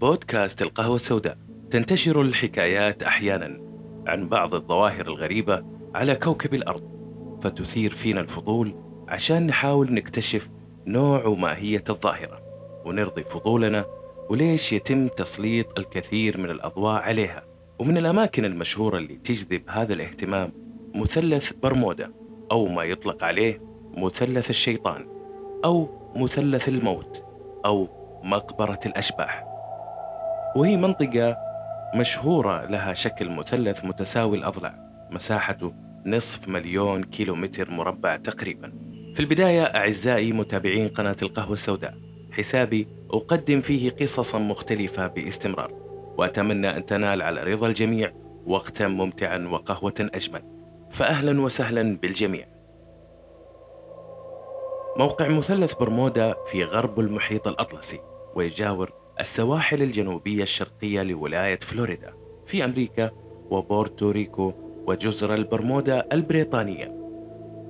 بودكاست القهوة السوداء. تنتشر الحكايات أحيانا عن بعض الظواهر الغريبة على كوكب الأرض فتثير فينا الفضول عشان نحاول نكتشف نوع وماهية الظاهرة ونرضي فضولنا وليش يتم تسليط الكثير من الأضواء عليها. ومن الأماكن المشهورة اللي تجذب هذا الاهتمام مثلث برمودا أو ما يطلق عليه مثلث الشيطان أو مثلث الموت أو مقبرة الأشباح. وهي منطقة مشهورة لها شكل مثلث متساوي الأضلاع مساحته نصف مليون كيلومتر مربع تقريبا. في البداية أعزائي متابعين قناة القهوة السوداء حسابي أقدم فيه قصصا مختلفة باستمرار وأتمنى أن تنال على رضا الجميع وقتا ممتعا وقهوة أجمل. فأهلا وسهلا بالجميع. موقع مثلث برمودا في غرب المحيط الأطلسي ويجاور السواحل الجنوبية الشرقية لولاية فلوريدا في أمريكا وبورتوريكو وجزر البرمودا البريطانية.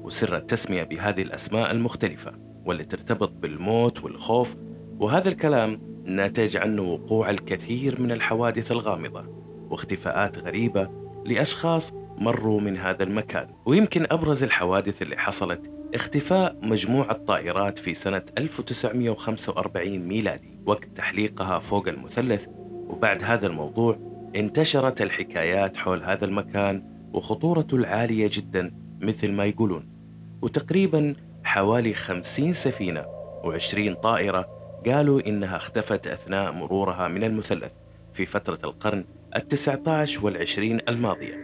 وسر التسمية بهذه الأسماء المختلفة واللي ترتبط بالموت والخوف وهذا الكلام ناتج عنه وقوع الكثير من الحوادث الغامضة واختفاءات غريبة لأشخاص مروا من هذا المكان. ويمكن أبرز الحوادث اللي حصلت اختفاء مجموعة طائرات في سنة 1945 ميلادي. وقت تحليقها فوق المثلث وبعد هذا الموضوع انتشرت الحكايات حول هذا المكان وخطورته العالية جدا مثل ما يقولون. وتقريبا حوالي 50 سفينة و20 طائرة قالوا إنها اختفت أثناء مرورها من المثلث في فترة القرن التسعة عشر والعشرين الماضية.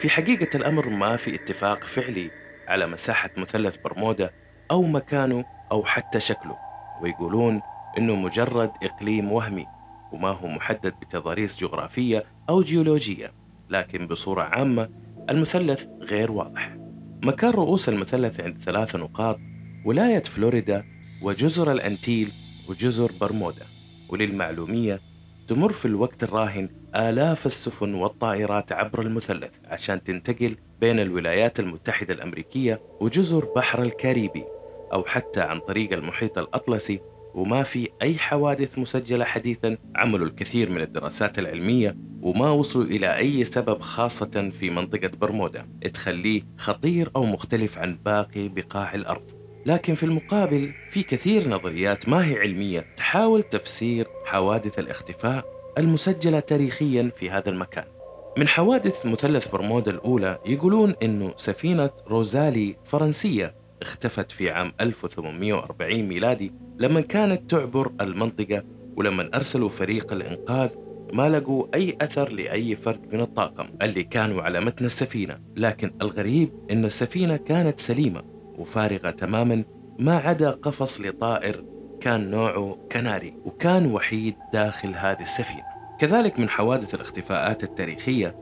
في حقيقة الأمر ما في اتفاق فعلي على مساحة مثلث برمودا أو مكانه أو حتى شكله ويقولون إنه مجرد إقليم وهمي وما هو محدد بتضاريس جغرافية أو جيولوجية لكن بصورة عامة المثلث غير واضح. مكان رؤوس المثلث عند ثلاث نقاط ولاية فلوريدا وجزر الأنتيل وجزر برمودا وللمعلومية تمر في الوقت الراهن آلاف السفن والطائرات عبر المثلث عشان تنتقل بين الولايات المتحدة الأمريكية وجزر بحر الكاريبي أو حتى عن طريق المحيط الأطلسي. وما في أي حوادث مسجلة حديثا عملوا الكثير من الدراسات العلمية وما وصلوا إلى أي سبب خاصة في منطقة برمودا. تخليه خطير أو مختلف عن باقي بقاع الأرض. لكن في المقابل في كثير نظريات ما هي علمية تحاول تفسير حوادث الاختفاء المسجلة تاريخيا في هذا المكان. من حوادث مثلث برمودا الأولى يقولون أنه سفينة روزالي فرنسية اختفت في عام 1840 ميلادي لما كانت تعبر المنطقة ولما أرسلوا فريق الإنقاذ ما لقوا أي أثر لأي فرد من الطاقم اللي كانوا على متن السفينة. لكن الغريب أن السفينة كانت سليمة وفارغة تماما ما عدا قفص لطائر كان نوعه كناري وكان وحيد داخل هذه السفينة. كذلك من حوادث الاختفاءات التاريخية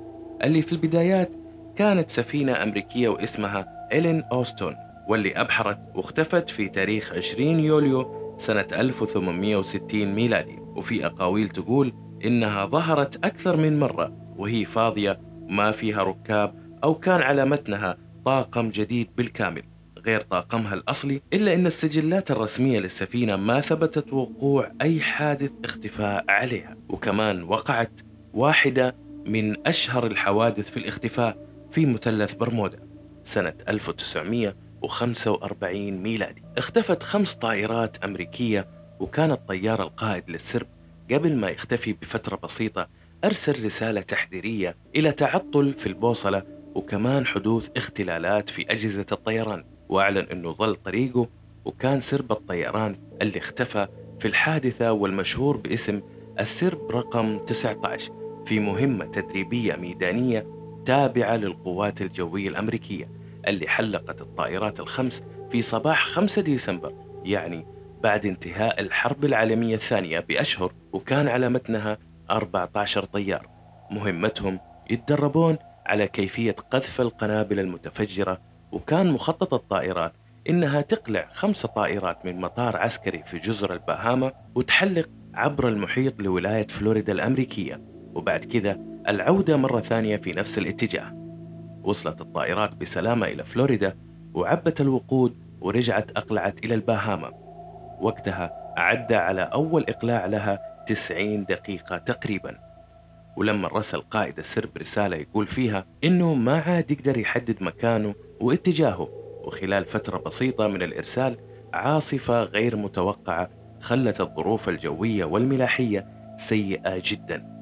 اللي في البدايات كانت سفينة أمريكية واسمها إلين أوستون واللي أبحرت واختفت في تاريخ 20 يوليو سنة 1860 ميلادي. وفي أقاويل تقول إنها ظهرت أكثر من مرة وهي فاضية ما فيها ركاب أو كان على متنها طاقم جديد بالكامل. غير طاقمها الأصلي إلا أن السجلات الرسمية للسفينة ما ثبتت وقوع أي حادث اختفاء عليها. وكمان وقعت واحدة من أشهر الحوادث في الاختفاء في مثلث برمودا سنة 1945 ميلادي. اختفت خمس طائرات أمريكية وكان الطيار القائد للسرب قبل ما يختفي بفترة بسيطة أرسل رسالة تحذيرية إلى تعطل في البوصلة وكمان حدوث اختلالات في أجهزة الطيران. وأعلن أنه ظل طريقه وكان سرب الطيران اللي اختفى في الحادثة والمشهور باسم السرب رقم 19 في مهمة تدريبية ميدانية تابعة للقوات الجوية الأمريكية اللي حلقت الطائرات الخمس في صباح 5 ديسمبر يعني بعد انتهاء الحرب العالمية الثانية بأشهر وكان على متنها 14 طيار. مهمتهم يتدربون على كيفية قذف القنابل المتفجرة وكان مخطط الطائرات إنها تقلع خمس طائرات من مطار عسكري في جزر البهاما وتحلق عبر المحيط لولاية فلوريدا الأمريكية. وبعد كذا العودة مرة ثانية في نفس الاتجاه. وصلت الطائرات بسلامة إلى فلوريدا وعبت الوقود ورجعت أقلعت إلى البهاما. وقتها أعد على أول إقلاع لها 90 دقيقة تقريبا. ولما رسل قائد السرب رسالة يقول فيها إنه ما عاد يقدر يحدد مكانه واتجاهه وخلال فترة بسيطة من الإرسال عاصفة غير متوقعة خلت الظروف الجوية والملاحية سيئة جدا.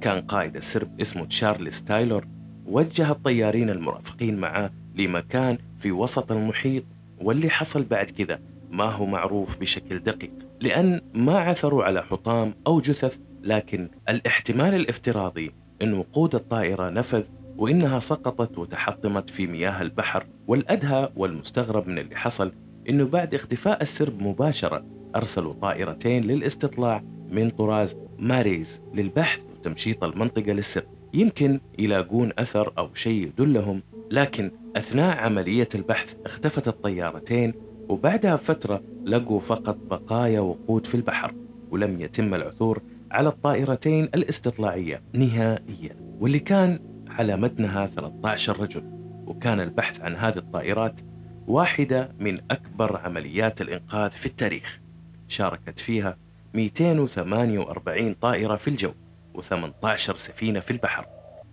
كان قائد السرب اسمه تشارلز تايلور وجه الطيارين المرافقين معه لمكان في وسط المحيط واللي حصل بعد كذا ما هو معروف بشكل دقيق لأن ما عثروا على حطام أو جثث لكن الاحتمال الافتراضي أن وقود الطائرة نفذ وإنها سقطت وتحطمت في مياه البحر والأدهى والمستغرب من اللي حصل إنه بعد اختفاء السرب مباشرة أرسلوا طائرتين للاستطلاع من طراز ماريز للبحث وتمشيط المنطقة للسرب. يمكن يلاقون أثر أو شيء يدلهم لكن أثناء عملية البحث اختفت الطيارتين وبعدها بفترة لقوا فقط بقايا وقود في البحر ولم يتم العثور على الطائرتين الاستطلاعية نهائيا واللي كان على متنها 13 رجل وكان البحث عن هذه الطائرات واحدة من أكبر عمليات الإنقاذ في التاريخ. شاركت فيها 248 طائرة في الجو و18 سفينة في البحر.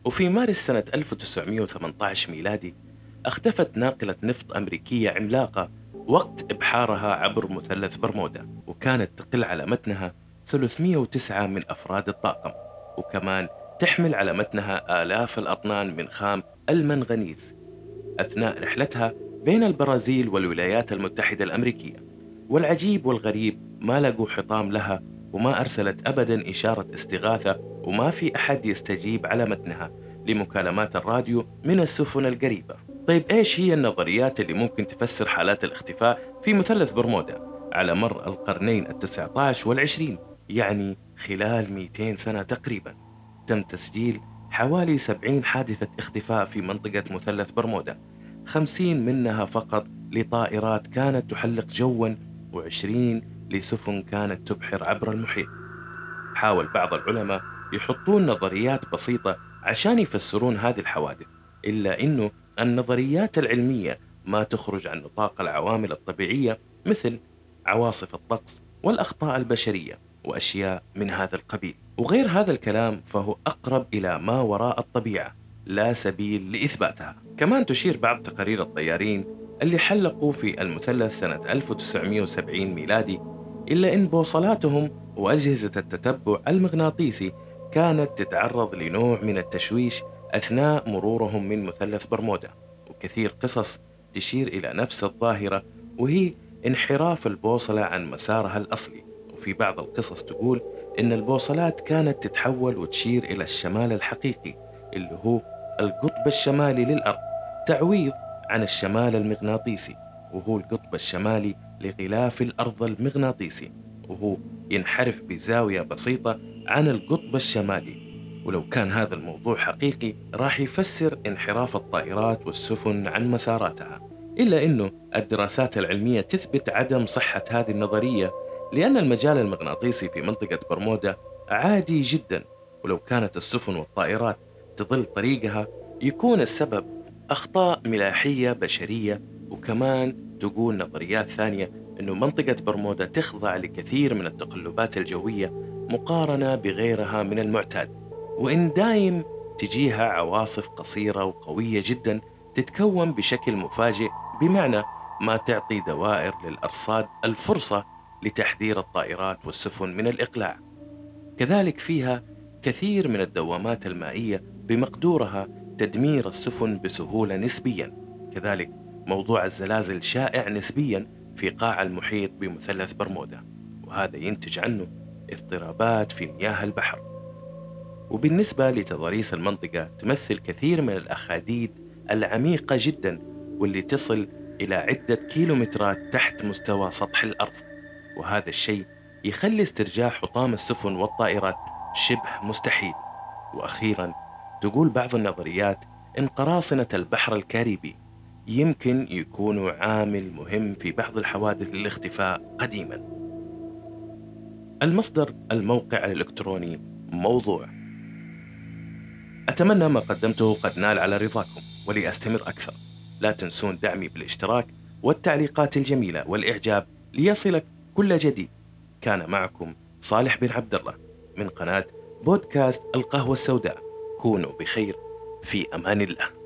وفي مارس سنة 1918 ميلادي اختفت ناقلة نفط أمريكية عملاقة وقت إبحارها عبر مثلث برمودا وكانت تقل على متنها 309 من أفراد الطاقم وكمان تحمل على متنها آلاف الأطنان من خام المنغنيز أثناء رحلتها بين البرازيل والولايات المتحدة الأمريكية. والعجيب والغريب ما لقوا حطام لها وما أرسلت أبدا إشارة استغاثة وما في أحد يستجيب على متنها لمكالمات الراديو من السفن القريبة. طيب إيش هي النظريات اللي ممكن تفسر حالات الاختفاء في مثلث برمودا على مر القرنين التسعة عشر والعشرين؟ يعني خلال 200 سنة تقريبا تم تسجيل حوالي 70 حادثة اختفاء في منطقة مثلث برمودا 50 منها فقط لطائرات كانت تحلق جوا و20 لسفن كانت تبحر عبر المحيط. حاول بعض العلماء يحطون نظريات بسيطة عشان يفسرون هذه الحوادث إلا أنه النظريات العلمية ما تخرج عن نطاق العوامل الطبيعية مثل عواصف الطقس والأخطاء البشرية. وأشياء من هذا القبيل. وغير هذا الكلام فهو أقرب إلى ما وراء الطبيعة لا سبيل لإثباتها. كمان تشير بعض تقارير الطيارين اللي حلقوا في المثلث سنة 1970 ميلادي إلا أن بوصلاتهم وأجهزة التتبع المغناطيسي كانت تتعرض لنوع من التشويش أثناء مرورهم من مثلث برمودا. وكثير قصص تشير إلى نفس الظاهرة وهي انحراف البوصلة عن مسارها الأصلي. وفي بعض القصص تقول إن البوصلات كانت تتحول وتشير إلى الشمال الحقيقي اللي هو القطب الشمالي للأرض تعويض عن الشمال المغناطيسي وهو القطب الشمالي لغلاف الأرض المغناطيسي وهو ينحرف بزاوية بسيطة عن القطب الشمالي. ولو كان هذا الموضوع حقيقي راح يفسر انحراف الطائرات والسفن عن مساراتها إلا أنه الدراسات العلمية تثبت عدم صحة هذه النظرية لأن المجال المغناطيسي في منطقة برمودا عادي جدا ولو كانت السفن والطائرات تظل طريقها يكون السبب أخطاء ملاحية بشرية وكمان تقول نظريات ثانية أنه منطقة برمودا تخضع لكثير من التقلبات الجوية مقارنة بغيرها من المعتاد. وإن دايم تجيها عواصف قصيرة وقوية جدا تتكون بشكل مفاجئ بمعنى ما تعطي دوائر للأرصاد الفرصة لتحذير الطائرات والسفن من الإقلاع. كذلك فيها كثير من الدوامات المائية بمقدورها تدمير السفن بسهولة نسبيا. كذلك موضوع الزلازل شائع نسبيا في قاع المحيط بمثلث برمودا وهذا ينتج عنه اضطرابات في مياه البحر. وبالنسبة لتضاريس المنطقة تمثل كثير من الأخاديد العميقة جدا واللي تصل إلى عدة كيلومترات تحت مستوى سطح الأرض. وهذا الشيء يخلي استرجاع حطام السفن والطائرات شبه مستحيل. وأخيرا تقول بعض النظريات إن قراصنة البحر الكاريبي يمكن يكونوا عامل مهم في بعض الحوادث الاختفاء قديما. المصدر الموقع الإلكتروني موضوع. أتمنى ما قدمته قد نال على رضاكم ولأستمر أكثر. لا تنسون دعمي بالاشتراك والتعليقات الجميلة والإعجاب ليصلك كل جديد. كان معكم صالح بن عبد الله من قناة بودكاست القهوة السوداء. كونوا بخير في أمان الله.